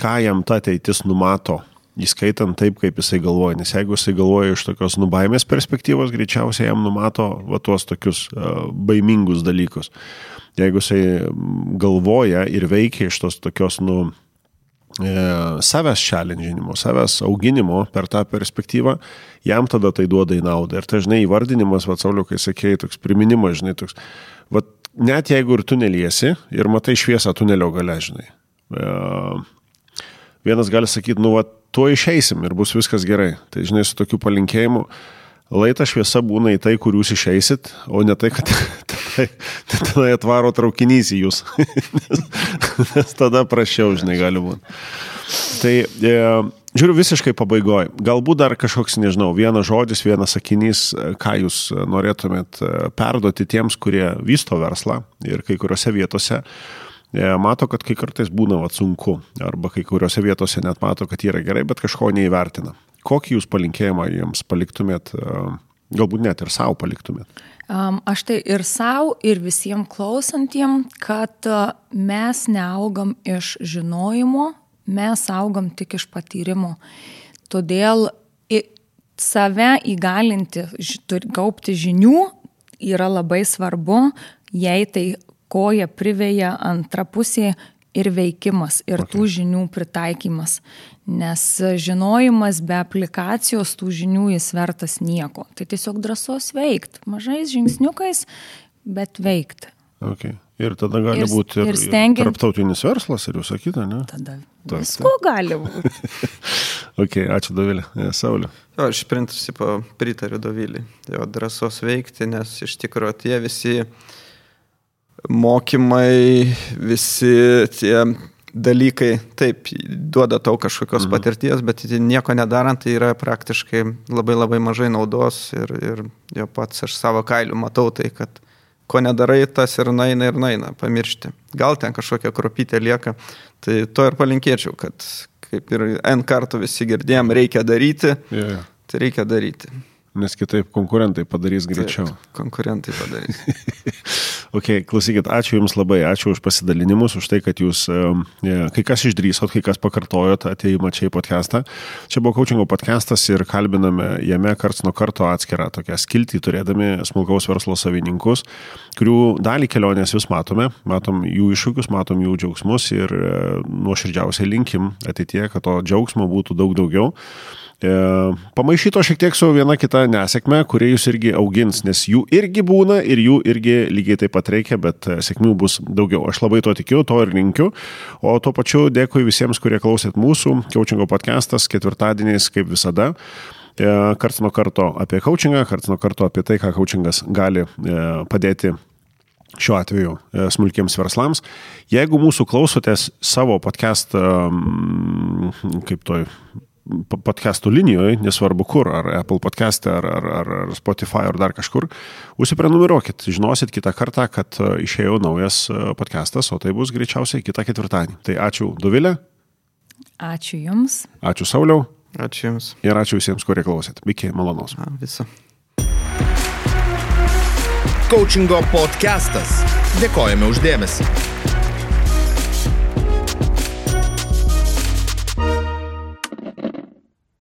ką jam ta ateitis numato, įskaitant taip, kaip jisai galvoja. Nes jeigu jisai galvoja iš tokios nubaimės perspektyvos, greičiausiai jam numato va, tuos tokius baimingus dalykus. Jeigu jisai galvoja ir veikia iš tos tokios, nu, savęs challenginimo, savęs auginimo per tą perspektyvą, jam tada tai duoda į naudą. Ir tai, žinai, įvardinimas, va, Sauliu, kai sakėjai, toks priminimas, žinai, toks, va, net jeigu ir tu neliesi ir matai šviesą tunelio gale, žinai. E, vienas gali sakyti, nu, va, tuo išeisim ir bus viskas gerai. Tai, žinai, su tokiu palinkėjimu, laita šviesa būna į tai, kur jūs išeisit, o ne tai, kad tai tada atvaro traukinys į jūs. nes, tada prašiau, žinai, gali būti. Tai e, žiūriu visiškai pabaigoje. Galbūt dar kažkoks, nežinau, vienas žodis, vienas sakinys, e, ką jūs norėtumėt e, perduoti tiems, kurie vysto verslą ir kai kuriuose vietose e, mato, kad kai kartais būna vat, sunku, arba kai kuriuose vietose net mato, kad yra gerai, bet kažko neįvertina. Kokį jūs palinkėjimą jiems paliktumėt, galbūt net ir savo paliktumėt? Um, aš tai ir savo, ir visiems klausantiem, kad uh, mes neaugam iš žinojimo, mes augam tik iš patyrimo. Todėl save įgalinti, gaupti žinių yra labai svarbu, jei tai koja priveja antra pusė ir veikimas, ir okay. tų žinių pritaikymas. Nes žinojimas be aplikacijos tų žinių jis vertas nieko. Tai tiesiog drąsos veikti, mažais žingsniukais, bet veikti. Okay. Ir tada gali ir, būti ir, ir stengiant... tarptautinis verslas ir jūs sakyte, ne? Tada Ta, visko ta. gali būti. ok, ačiū Dovilė. E, Saulė. Jo, aš principą pritariu Dovilį. Jo drąsos veikti, nes iš tikrųjų tie visi mokymai, visi tie dalykai, taip, duoda tau kažkokios mhm. patirties, bet nieko nedarant, tai yra praktiškai labai labai mažai naudos ir, ir jo pats aš savo kailiu matau tai, kad ko nedarai, tas ir naina ir naina, pamiršti. Gal ten kažkokia kropytė lieka, tai to ir palinkėčiau, kad kaip ir N kartų visi girdėjom, reikia daryti, yeah. tai reikia daryti. Nes kitaip konkurentai padarys greičiau. Taip, konkurentai padarys. ok, klausykit, ačiū Jums labai, ačiū už pasidalinimus, už tai, kad Jūs kai kas išdrysot, kai kas pakartojot ateimą čia į podcastą. Čia buvo coachingo podcastas ir kalbiname jame karts nuo karto atskirą tokią skiltį, turėdami smulkaus verslo savininkus, kurių dalį kelionės vis matome, matom jų iššūkius, matom jų džiaugsmus ir e, nuoširdžiausiai linkim ateitie, kad to džiaugsmo būtų daug daugiau. E, pamaišyto šiek tiek su viena kita nesėkme, kurie jūs irgi augins, nes jų irgi būna ir jų irgi lygiai taip pat reikia, bet e, sėkmių bus daugiau. Aš labai to tikiu, to ir linkiu. O tuo pačiu dėkui visiems, kurie klausėt mūsų. Coachingo podcastas ketvirtadieniais, kaip visada. E, karts nuo karto apie coachingą, karts nuo karto apie tai, ką coachingas gali padėti šiuo atveju smulkiems verslams. Jeigu mūsų klausotės savo podcast, kaip toj podcastų linijoje, nesvarbu kur, ar Apple podcast, ar, ar, ar, ar Spotify, ar dar kažkur, užsiprenumeruokit, žinosit kitą kartą, kad e, išėjo naujas e, podcastas, o tai bus greičiausiai kitą ketvirtadienį. Tai ačiū Duvilė. Ačiū Jums. Ačiū Sauliau. Ačiū Jums. Ir ačiū visiems, kurie klausėt. Iki malonos. Visą. Coachingo podcastas. Dėkojame uždėmesi.